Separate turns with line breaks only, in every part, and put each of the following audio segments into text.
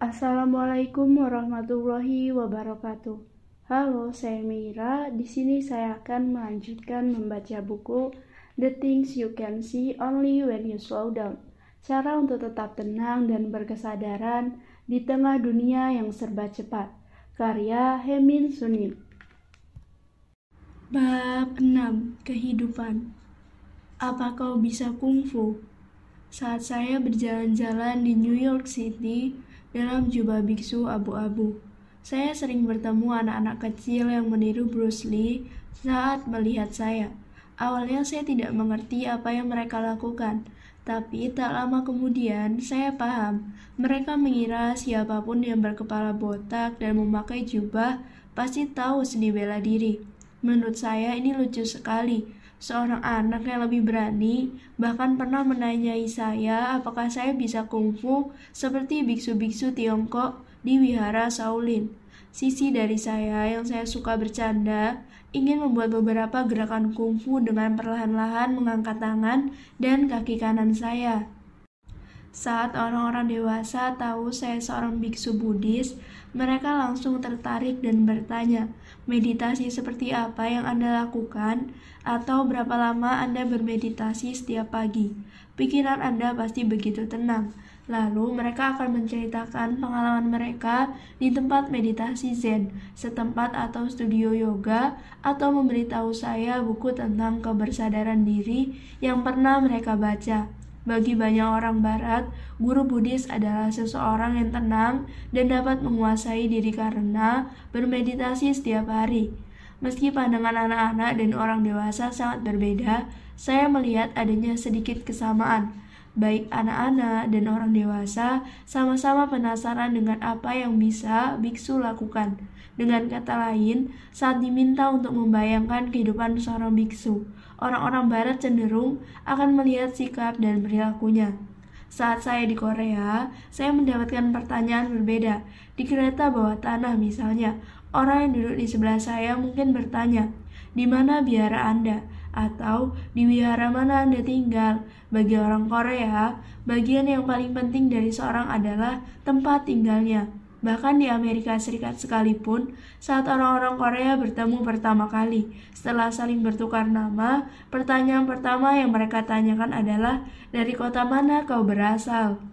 Assalamualaikum warahmatullahi wabarakatuh. Halo, saya Mira. Di sini saya akan melanjutkan membaca buku The Things You Can See Only When You Slow Down. Cara untuk tetap tenang dan berkesadaran di tengah dunia yang serba cepat. Karya Hemin Sunim. Bab 6. Kehidupan. Apa kau bisa kungfu? Saat saya berjalan-jalan di New York City, dalam jubah biksu abu-abu. Saya sering bertemu anak-anak kecil yang meniru Bruce Lee saat melihat saya. Awalnya saya tidak mengerti apa yang mereka lakukan, tapi tak lama kemudian saya paham. Mereka mengira siapa pun yang berkepala botak dan memakai jubah pasti tahu seni bela diri. Menurut saya ini lucu sekali seorang anak yang lebih berani, bahkan pernah menanyai saya apakah saya bisa kungfu seperti biksu-biksu Tiongkok di wihara Shaolin. Sisi dari saya yang saya suka bercanda ingin membuat beberapa gerakan kungfu dengan perlahan-lahan mengangkat tangan dan kaki kanan saya. Saat orang-orang dewasa tahu saya seorang biksu Buddhis, mereka langsung tertarik dan bertanya, meditasi seperti apa yang Anda lakukan? Atau berapa lama Anda bermeditasi setiap pagi? Pikiran Anda pasti begitu tenang. Lalu mereka akan menceritakan pengalaman mereka di tempat meditasi Zen, setempat atau studio yoga, atau memberitahu saya buku tentang kebersadaran diri yang pernah mereka baca. Bagi banyak orang barat, guru Buddhis adalah seseorang yang tenang dan dapat menguasai diri karena bermeditasi setiap hari. Meski pandangan anak-anak dan orang dewasa sangat berbeda, saya melihat adanya sedikit kesamaan. Baik anak-anak dan orang dewasa sama-sama penasaran dengan apa yang bisa biksu lakukan. Dengan kata lain, saat diminta untuk membayangkan kehidupan seorang biksu, orang-orang barat cenderung akan melihat sikap dan perilakunya. Saat saya di Korea, saya mendapatkan pertanyaan berbeda. Di kereta bawah tanah misalnya, orang yang duduk di sebelah saya mungkin bertanya, di mana biara Anda? Atau di wihara mana Anda tinggal? Bagi orang Korea, bagian yang paling penting dari seorang adalah tempat tinggalnya. Bahkan di Amerika Serikat sekalipun, saat orang-orang Korea bertemu pertama kali, setelah saling bertukar nama, pertanyaan pertama yang mereka tanyakan adalah, "Dari kota mana kau berasal?"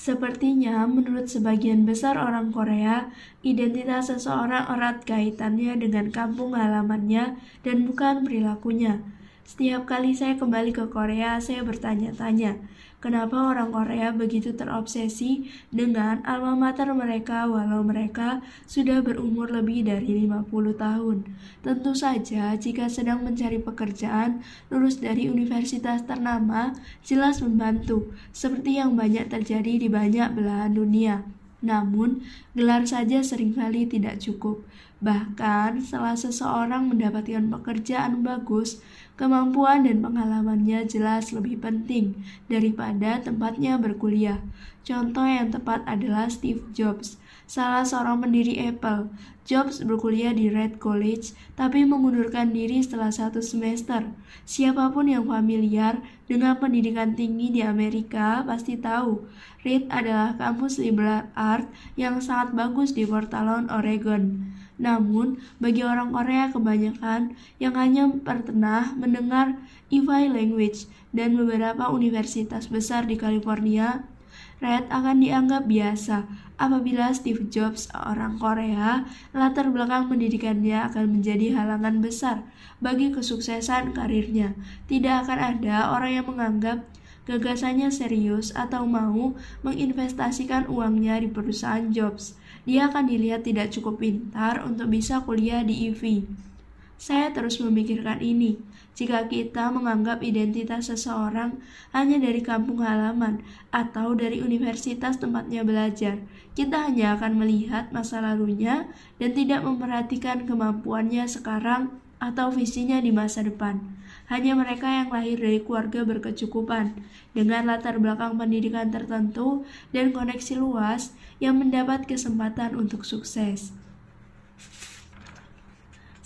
Sepertinya, menurut sebagian besar orang Korea, identitas seseorang erat kaitannya dengan kampung halamannya dan bukan perilakunya. Setiap kali saya kembali ke Korea, saya bertanya-tanya, Kenapa orang Korea begitu terobsesi dengan alma mater mereka walau mereka sudah berumur lebih dari 50 tahun? Tentu saja jika sedang mencari pekerjaan, lulus dari universitas ternama jelas membantu, seperti yang banyak terjadi di banyak belahan dunia. Namun, gelar saja sering kali tidak cukup. Bahkan, setelah seseorang mendapatkan pekerjaan bagus, kemampuan dan pengalamannya jelas lebih penting daripada tempatnya berkuliah. Contoh yang tepat adalah Steve Jobs, salah seorang pendiri Apple. Jobs berkuliah di Red College, tapi mengundurkan diri setelah satu semester. Siapa pun yang familiar dengan pendidikan tinggi di Amerika pasti tahu, Reed adalah kampus liberal art yang sangat bagus di Portland, Oregon. Namun, bagi orang Korea kebanyakan yang hanya pernah mendengar EVI language dan beberapa universitas besar di California, Red akan dianggap biasa apabila Steve Jobs, orang Korea, latar belakang pendidikannya akan menjadi halangan besar bagi kesuksesan karirnya. Tidak akan ada orang yang menganggap gagasannya serius atau mau menginvestasikan uangnya di perusahaan Jobs dia akan dilihat tidak cukup pintar untuk bisa kuliah di IV. Saya terus memikirkan ini. Jika kita menganggap identitas seseorang hanya dari kampung halaman atau dari universitas tempatnya belajar, kita hanya akan melihat masa lalunya dan tidak memperhatikan kemampuannya sekarang atau visinya di masa depan. Hanya mereka yang lahir dari keluarga berkecukupan, dengan latar belakang pendidikan tertentu dan koneksi luas yang mendapat kesempatan untuk sukses.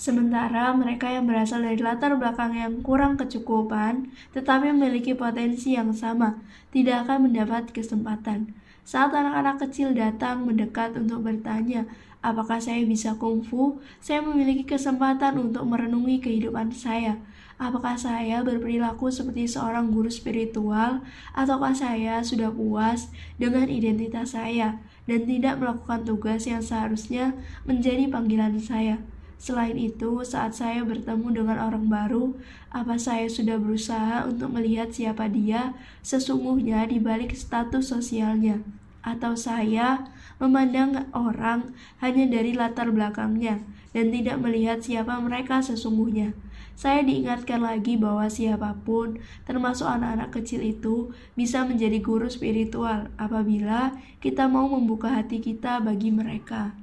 Sementara mereka yang berasal dari latar belakang yang kurang kecukupan, tetapi memiliki potensi yang sama, tidak akan mendapat kesempatan. Saat anak-anak kecil datang mendekat untuk bertanya, apakah saya bisa kungfu, saya memiliki kesempatan untuk merenungi kehidupan saya. Apakah saya berperilaku seperti seorang guru spiritual, ataukah saya sudah puas dengan identitas saya dan tidak melakukan tugas yang seharusnya menjadi panggilan saya? Selain itu, saat saya bertemu dengan orang baru, apa saya sudah berusaha untuk melihat siapa dia sesungguhnya di balik status sosialnya? Atau saya memandang orang hanya dari latar belakangnya dan tidak melihat siapa mereka sesungguhnya? Saya diingatkan lagi bahwa siapa pun, termasuk anak-anak kecil itu, bisa menjadi guru spiritual apabila kita mau membuka hati kita bagi mereka.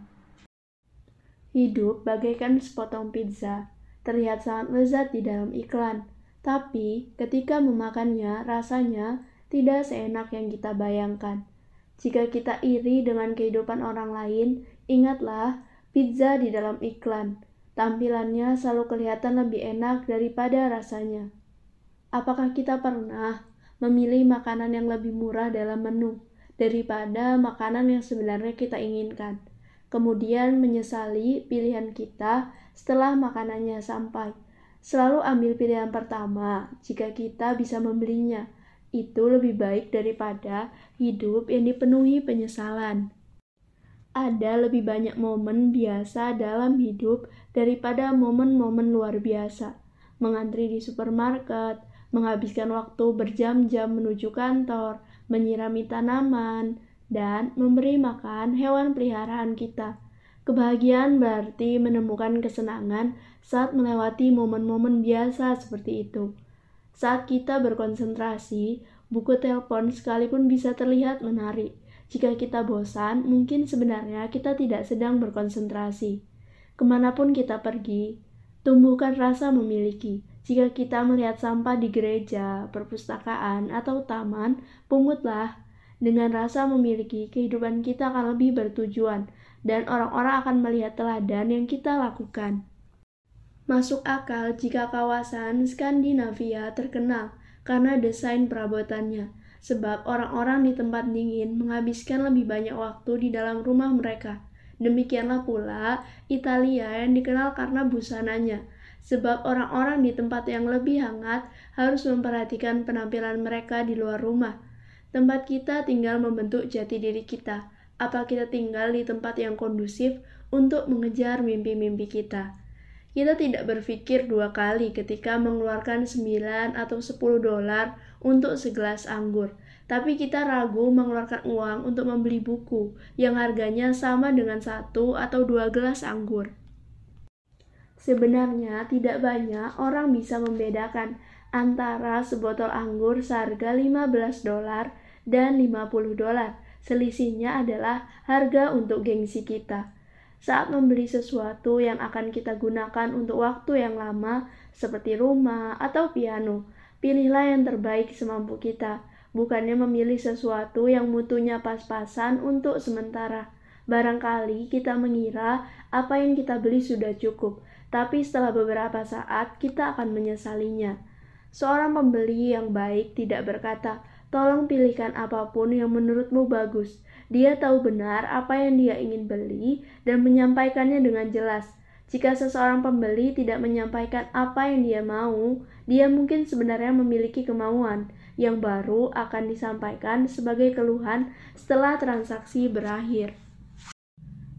Hidup bagaikan sepotong pizza, terlihat sangat lezat di dalam iklan, tapi ketika memakannya rasanya tidak seenak yang kita bayangkan. Jika kita iri dengan kehidupan orang lain, ingatlah pizza di dalam iklan. Tampilannya selalu kelihatan lebih enak daripada rasanya. Apakah kita pernah memilih makanan yang lebih murah dalam menu daripada makanan yang sebenarnya kita inginkan? kemudian menyesali pilihan kita setelah makanannya sampai. Selalu ambil pilihan pertama jika kita bisa membelinya. Itu lebih baik daripada hidup yang dipenuhi penyesalan. Ada lebih banyak momen biasa dalam hidup daripada momen-momen luar biasa. Mengantri di supermarket, menghabiskan waktu berjam-jam menuju kantor, menyirami tanaman, dan memberi makan hewan peliharaan kita. Kebahagiaan berarti menemukan kesenangan saat melewati momen-momen biasa seperti itu. Saat kita berkonsentrasi, buku telepon sekalipun bisa terlihat menarik. Jika kita bosan, mungkin sebenarnya kita tidak sedang berkonsentrasi. Ke mana pun kita pergi, tumbuhkan rasa memiliki. Jika kita melihat sampah di gereja, perpustakaan, atau taman, pungutlah dengan rasa memiliki, kehidupan kita akan lebih bertujuan, dan orang-orang akan melihat teladan yang kita lakukan. Masuk akal jika kawasan Skandinavia terkenal karena desain perabotannya, sebab orang-orang di tempat dingin menghabiskan lebih banyak waktu di dalam rumah mereka. Demikianlah pula Italia yang dikenal karena busananya, sebab orang-orang di tempat yang lebih hangat harus memperhatikan penampilan mereka di luar rumah Tempat kita tinggal membentuk jati diri kita. Apa kita tinggal di tempat yang kondusif untuk mengejar mimpi-mimpi kita? Kita tidak berpikir dua kali ketika mengeluarkan 9 atau 10 dolar untuk segelas anggur. Tapi kita ragu mengeluarkan uang untuk membeli buku yang harganya sama dengan satu atau dua gelas anggur. Sebenarnya tidak banyak orang bisa membedakan antara sebotol anggur seharga 15 dolar dan 50 dolar. Selisihnya adalah harga untuk gengsi kita. Saat membeli sesuatu yang akan kita gunakan untuk waktu yang lama, seperti rumah atau piano, pilihlah yang terbaik semampu kita, bukannya memilih sesuatu yang mutunya pas-pasan untuk sementara. Barangkali kita mengira apa yang kita beli sudah cukup, tapi setelah beberapa saat kita akan menyesalinya. Seorang pembeli yang baik tidak berkata, Tolong pilihkan apa pun yang menurutmu bagus. Dia tahu benar apa yang dia ingin beli dan menyampaikannya dengan jelas. Jika seseorang pembeli tidak menyampaikan apa yang dia mau, dia mungkin sebenarnya memiliki kemauan yang baru akan disampaikan sebagai keluhan setelah transaksi berakhir.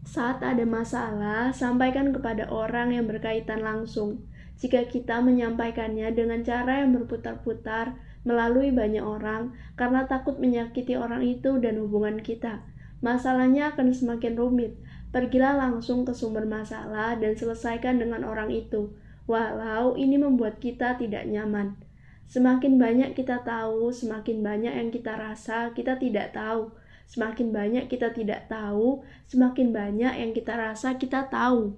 Saat ada masalah, sampaikan kepada orang yang berkaitan langsung. Jika kita menyampaikannya dengan cara yang berputar-putar, melalui banyak orang karena takut menyakiti orang itu dan hubungan kita. Masalahnya akan semakin rumit. Pergilah langsung ke sumber masalah dan selesaikan dengan orang itu, walau ini membuat kita tidak nyaman. Semakin banyak kita tahu, semakin banyak yang kita rasa kita tidak tahu. Semakin banyak kita tidak tahu, semakin banyak yang kita rasa kita tahu.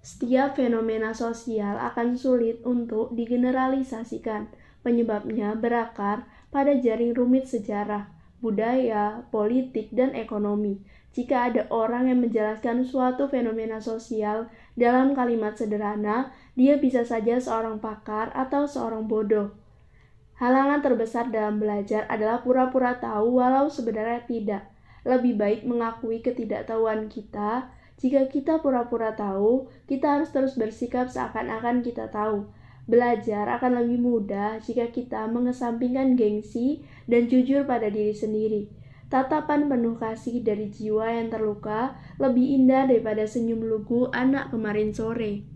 Setiap fenomena sosial akan sulit untuk digeneralisasikan Penyebabnya berakar pada jaring rumit sejarah, budaya, politik, dan ekonomi. Jika ada orang yang menjelaskan suatu fenomena sosial dalam kalimat sederhana, dia bisa saja seorang pakar atau seorang bodoh. Halangan terbesar dalam belajar adalah pura-pura tahu walau sebenarnya tidak. Lebih baik mengakui ketidaktahuan kita. Jika kita pura-pura tahu, kita harus terus bersikap seakan-akan kita tahu. Belajar akan lebih mudah jika kita mengesampingkan gengsi dan jujur pada diri sendiri. Tatapan penuh kasih dari jiwa yang terluka lebih indah daripada senyum lugu anak kemarin sore.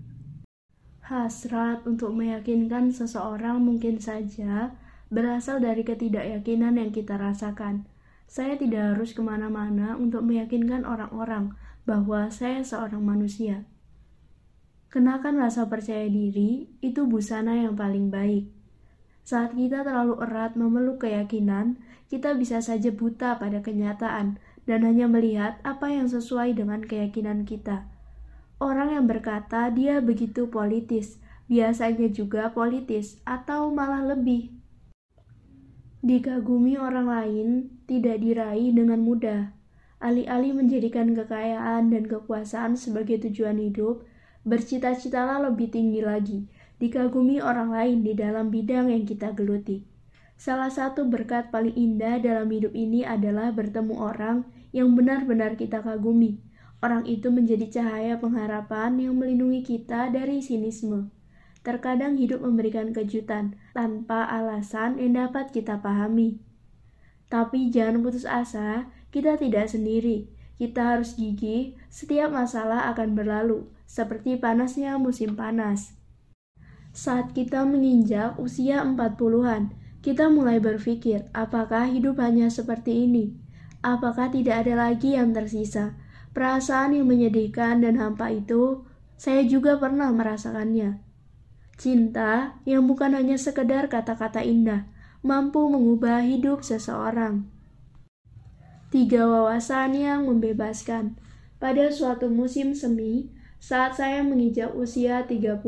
Hasrat untuk meyakinkan seseorang mungkin saja berasal dari ketidakyakinan yang kita rasakan. Saya tidak harus ke mana-mana untuk meyakinkan orang-orang bahwa saya seorang manusia. Kenakan rasa percaya diri, itu busana yang paling baik. Saat kita terlalu erat memeluk keyakinan, kita bisa saja buta pada kenyataan dan hanya melihat apa yang sesuai dengan keyakinan kita. Orang yang berkata dia begitu politis, biasanya juga politis atau malah lebih. Dikagumi orang lain tidak diraih dengan mudah. Alih-alih menjadikan kekayaan dan kekuasaan sebagai tujuan hidup, bercita-citalah lebih tinggi lagi, dikagumi orang lain di dalam bidang yang kita geluti. Salah satu berkat paling indah dalam hidup ini adalah bertemu orang yang benar-benar kita kagumi Orang itu menjadi cahaya pengharapan yang melindungi kita dari sinisme. Terkadang hidup memberikan kejutan tanpa alasan yang dapat kita pahami. Tapi jangan putus asa, kita tidak sendiri. Kita harus gigih, setiap masalah akan berlalu, seperti panasnya musim panas. Saat kita menginjak usia 40-an, kita mulai berpikir, apakah hidup hanya seperti ini? Apakah tidak ada lagi yang tersisa? Perasaan yang menyedihkan dan hampa itu, saya juga pernah merasakannya. Cinta yang bukan hanya sekedar kata-kata indah, mampu mengubah hidup seseorang. Tiga wawasan yang membebaskan. Pada suatu musim semi, saat saya menginjak usia 30,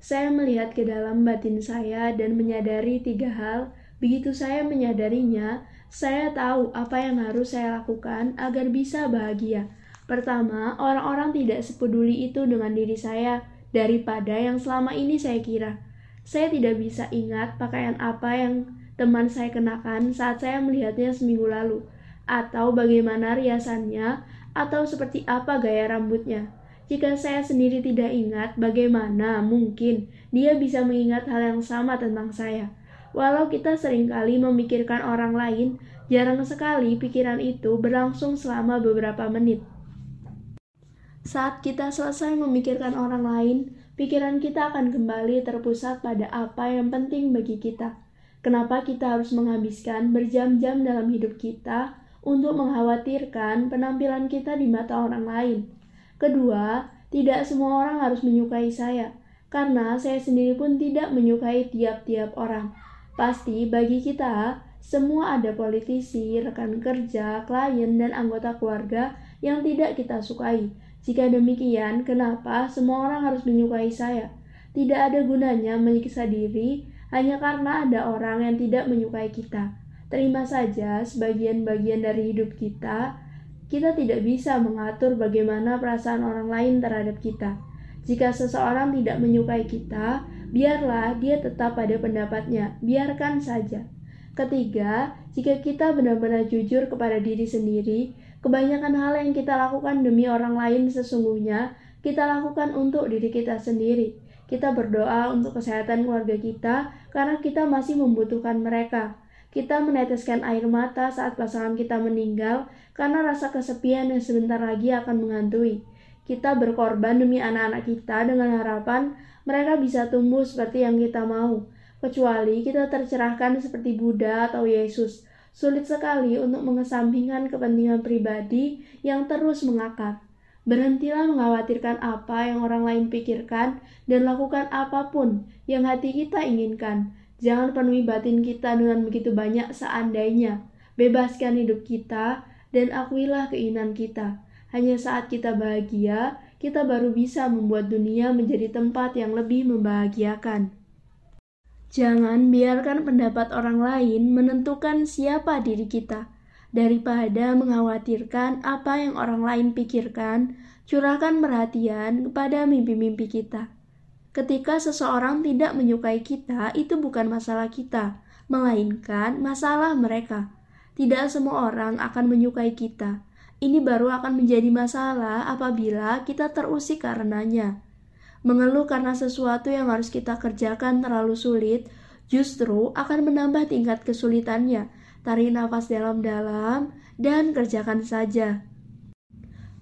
saya melihat ke dalam batin saya dan menyadari tiga hal. Begitu saya menyadarinya, saya tahu apa yang harus saya lakukan agar bisa bahagia Pertama, orang-orang tidak sepeduli itu dengan diri saya daripada yang selama ini saya kira. Saya tidak bisa ingat pakaian apa yang teman saya kenakan saat saya melihatnya seminggu lalu, atau bagaimana riasannya, atau seperti apa gaya rambutnya. Jika saya sendiri tidak ingat, bagaimana mungkin dia bisa mengingat hal yang sama tentang saya? Walau kita sering kali memikirkan orang lain, jarang sekali pikiran itu berlangsung selama beberapa menit. Saat kita selesai memikirkan orang lain, pikiran kita akan kembali terpusat pada apa yang penting bagi kita. Kenapa kita harus menghabiskan berjam-jam dalam hidup kita untuk mengkhawatirkan penampilan kita di mata orang lain? Kedua, tidak semua orang harus menyukai saya, karena saya sendiri pun tidak menyukai tiap-tiap orang. Pasti bagi kita, semua ada politisi, rekan kerja, klien, dan anggota keluarga yang tidak kita sukai jika demikian, kenapa semua orang harus menyukai saya? Tidak ada gunanya menyiksa diri hanya karena ada orang yang tidak menyukai kita. Terima saja sebagian-bagian dari hidup kita, kita tidak bisa mengatur bagaimana perasaan orang lain terhadap kita. Jika seseorang tidak menyukai kita, biarlah dia tetap pada pendapatnya, biarkan saja. Ketiga, jika kita benar-benar jujur kepada diri sendiri, Kebanyakan hal yang kita lakukan demi orang lain sesungguhnya kita lakukan untuk diri kita sendiri. Kita berdoa untuk kesehatan keluarga kita karena kita masih membutuhkan mereka. Kita meneteskan air mata saat pasangan kita meninggal karena rasa kesepian yang sebentar lagi akan menghantui. Kita berkorban demi anak-anak kita dengan harapan mereka bisa tumbuh seperti yang kita mau. Kecuali kita tercerahkan seperti Buddha atau Yesus Sulit sekali untuk mengesampingkan kepentingan pribadi yang terus mengakar. Berhentilah mengkhawatirkan apa yang orang lain pikirkan dan lakukan apa pun yang hati kita inginkan. Jangan penuhi batin kita dengan begitu banyak seandainya. Bebaskan hidup kita dan akuilah keinginan kita. Hanya saat kita bahagia, kita baru bisa membuat dunia menjadi tempat yang lebih membahagiakan. Jangan biarkan pendapat orang lain menentukan siapa diri kita. Daripada mengkhawatirkan apa yang orang lain pikirkan, curahkan perhatian kepada mimpi-mimpi kita. Ketika seseorang tidak menyukai kita, itu bukan masalah kita. melainkan masalah mereka. Tidak semua orang akan menyukai kita. Ini baru akan menjadi masalah apabila kita terusik karenanya. Mengeluh karena sesuatu yang harus kita kerjakan terlalu sulit justru akan menambah tingkat kesulitannya. Tarik nafas dalam-dalam dan kerjakan saja.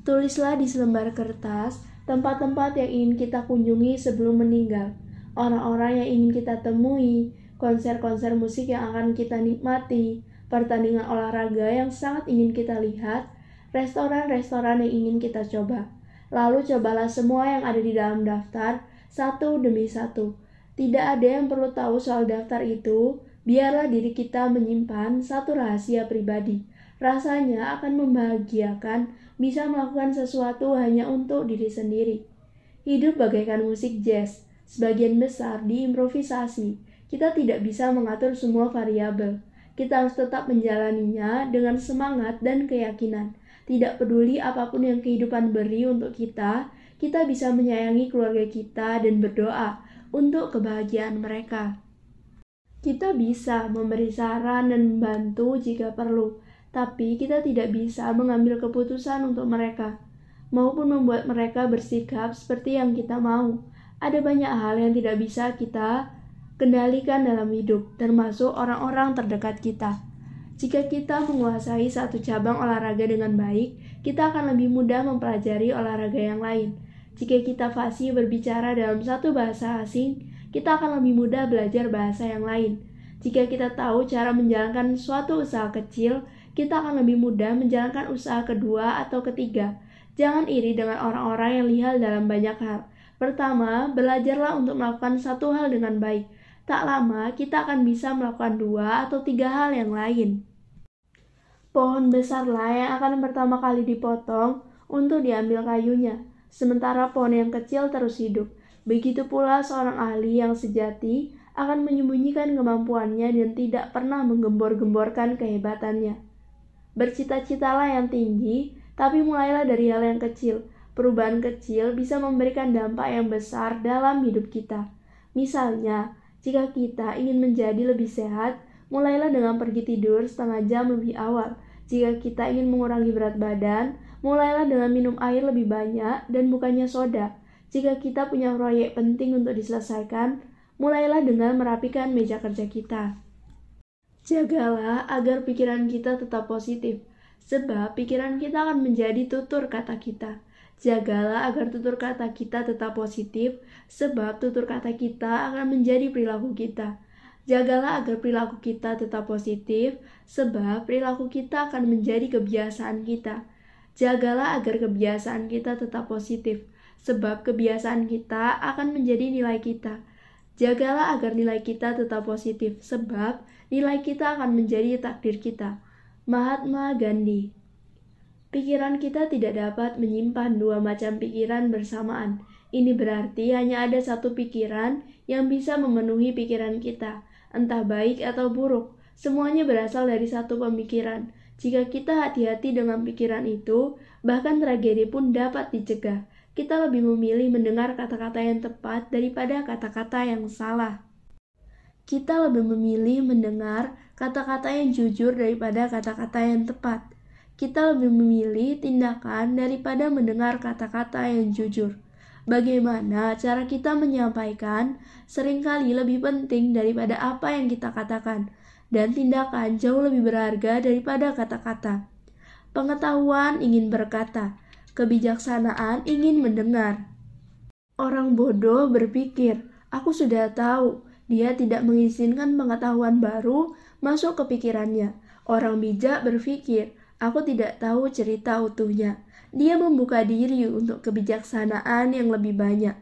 Tulislah di selembar kertas tempat-tempat yang ingin kita kunjungi sebelum meninggal, orang-orang yang ingin kita temui, konser-konser musik yang akan kita nikmati, pertandingan olahraga yang sangat ingin kita lihat, restoran-restoran yang ingin kita coba. Lalu cobalah semua yang ada di dalam daftar, satu demi satu. Tidak ada yang perlu tahu soal daftar itu, biarlah diri kita menyimpan satu rahasia pribadi. Rasanya akan membahagiakan bisa melakukan sesuatu hanya untuk diri sendiri. Hidup bagaikan musik jazz, sebagian besar diimprovisasi, kita tidak bisa mengatur semua variabel. Kita harus tetap menjalaninya dengan semangat dan keyakinan. Tidak peduli apa pun yang kehidupan beri untuk kita, kita bisa menyayangi keluarga kita dan berdoa untuk kebahagiaan mereka. Kita bisa memberi saran dan membantu jika perlu, tapi kita tidak bisa mengambil keputusan untuk mereka, maupun membuat mereka bersikap seperti yang kita mau. Ada banyak hal yang tidak bisa kita kendalikan dalam hidup, termasuk orang-orang terdekat kita. Jika kita menguasai satu cabang olahraga dengan baik, kita akan lebih mudah mempelajari olahraga yang lain. Jika kita fasih berbicara dalam satu bahasa asing, kita akan lebih mudah belajar bahasa yang lain. Jika kita tahu cara menjalankan suatu usaha kecil, kita akan lebih mudah menjalankan usaha kedua atau ketiga. Jangan iri dengan orang-orang yang lihai dalam banyak hal. Pertama, belajarlah untuk melakukan satu hal dengan baik tak lama kita akan bisa melakukan dua atau tiga hal yang lain. Pohon besarlah yang akan pertama kali dipotong untuk diambil kayunya, sementara pohon yang kecil terus hidup. Begitu pula seorang ahli yang sejati akan menyembunyikan kemampuannya dan tidak pernah menggembor-gemborkan kehebatannya. Bercita-citalah yang tinggi, tapi mulailah dari hal yang kecil. Perubahan kecil bisa memberikan dampak yang besar dalam hidup kita. Misalnya, jika kita ingin menjadi lebih sehat, mulailah dengan pergi tidur setengah jam lebih awal. Jika kita ingin mengurangi berat badan, mulailah dengan minum air lebih banyak dan bukannya soda. Jika kita punya proyek penting untuk diselesaikan, mulailah dengan merapikan meja kerja kita. Jagalah agar pikiran kita tetap positif, sebab pikiran kita akan menjadi tutur kata kita. Jagalah agar tutur kata kita tetap positif, sebab tutur kata kita akan menjadi perilaku kita. Jagalah agar perilaku kita tetap positif, sebab perilaku kita akan menjadi kebiasaan kita. Jagalah agar kebiasaan kita tetap positif, sebab kebiasaan kita akan menjadi nilai kita. Jagalah agar nilai kita tetap positif, sebab nilai kita akan menjadi takdir kita. Mahatma Gandhi Pikiran kita tidak dapat menyimpan dua macam pikiran bersamaan. Ini berarti hanya ada satu pikiran yang bisa memenuhi pikiran kita, entah baik atau buruk. Semuanya berasal dari satu pemikiran. Jika kita hati-hati dengan pikiran itu, bahkan tragedi pun dapat dicegah. Kita lebih memilih mendengar kata-kata yang tepat daripada kata-kata yang salah. Kita lebih memilih mendengar kata-kata yang jujur daripada kata-kata yang tepat kita lebih memilih tindakan daripada mendengar kata-kata yang jujur. Bagaimana cara kita menyampaikan sering kali lebih penting daripada apa yang kita katakan, dan tindakan jauh lebih berharga daripada kata-kata. Pengetahuan ingin berkata, kebijaksanaan ingin mendengar. Orang bodoh berpikir, "Aku sudah tahu." Dia tidak mengizinkan pengetahuan baru masuk ke pikirannya. Orang bijak berpikir, Aku tidak tahu cerita utuhnya. Dia membuka diri untuk kebijaksanaan yang lebih banyak.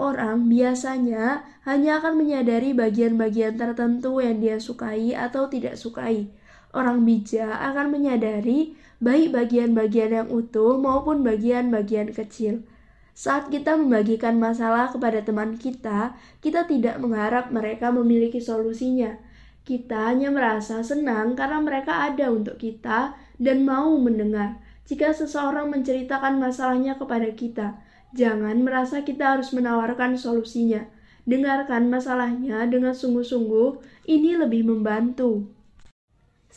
Orang biasanya hanya akan menyadari bagian-bagian tertentu yang dia sukai atau tidak sukai. Orang bijak akan menyadari baik bagian-bagian yang utuh maupun bagian-bagian kecil. Saat kita membagikan masalah kepada teman kita, kita tidak mengharap mereka memiliki solusinya. Kita hanya merasa senang karena mereka ada untuk kita dan mau mendengar. Jika seseorang menceritakan masalahnya kepada kita, jangan merasa kita harus menawarkan solusinya. dengarkan masalahnya dengan sungguh-sungguh, ini lebih membantu.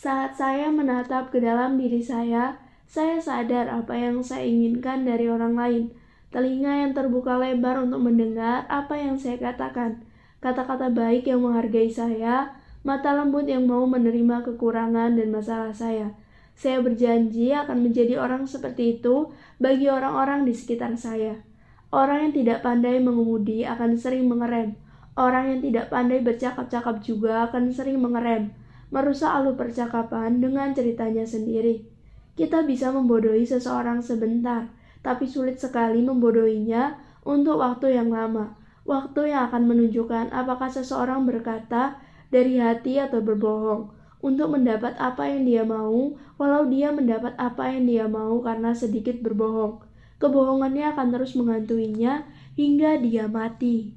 Saat saya menatap ke dalam diri saya, saya sadar apa yang saya inginkan dari orang lain. Telinga yang terbuka lebar untuk mendengar apa yang saya katakan. Kata-kata baik yang menghargai saya, mata lembut yang mau menerima kekurangan dan masalah saya. Saya berjanji akan menjadi orang seperti itu bagi orang-orang di sekitar saya. Orang yang tidak pandai mengemudi akan sering mengerem. Orang yang tidak pandai bercakap-cakap juga akan sering mengerem, merusak alur percakapan dengan ceritanya sendiri. Kita bisa membodohi seseorang sebentar, tapi sulit sekali membodohinya untuk waktu yang lama. Waktu yang akan menunjukkan apakah seseorang berkata dari hati atau berbohong untuk mendapat apa yang dia mau, walau dia mendapat apa yang dia mau karena sedikit berbohong kebohongannya akan terus menghantuinya hingga dia mati.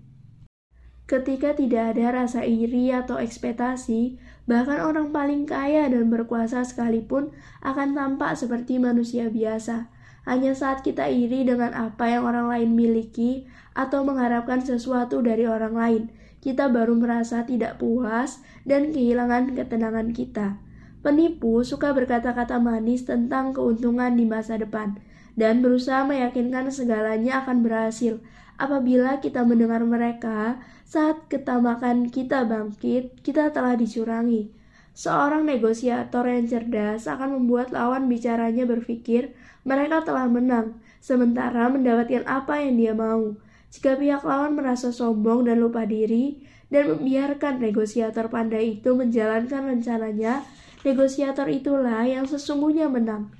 Ketika tidak ada rasa iri atau ekspektasi, bahkan orang paling kaya dan berkuasa sekalipun akan tampak seperti manusia biasa. Hanya saat kita iri dengan apa yang orang lain miliki atau mengharapkan sesuatu dari orang lain, kita baru merasa tidak puas dan kehilangan ketenangan kita. Penipu suka berkata-kata manis tentang keuntungan di masa depan, dan berusaha meyakinkan segalanya akan berhasil. Apabila kita mendengar mereka, saat ketamakan kita bangkit, kita telah dicurangi. Seorang negosiator yang cerdas akan membuat lawan bicaranya berpikir mereka telah menang, sementara mendapatkan apa yang dia mau. Jika pihak lawan merasa sombong dan lupa diri, dan membiarkan negosiator pandai itu menjalankan rencananya, negosiator itulah yang sesungguhnya menang.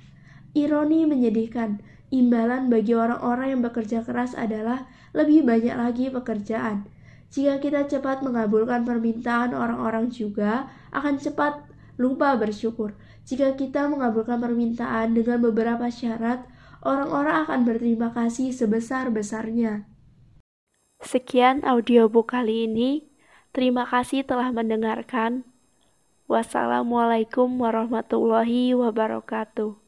Ironi menyedihkan, imbalan bagi orang-orang yang bekerja keras adalah lebih banyak lagi pekerjaan. Jika kita cepat mengabulkan permintaan orang-orang juga akan cepat lupa bersyukur. Jika kita mengabulkan permintaan dengan beberapa syarat, orang-orang akan berterima kasih sebesar-besarnya.
Sekian audiobook kali ini. Terima kasih telah mendengarkan. Wassalamualaikum warahmatullahi wabarakatuh.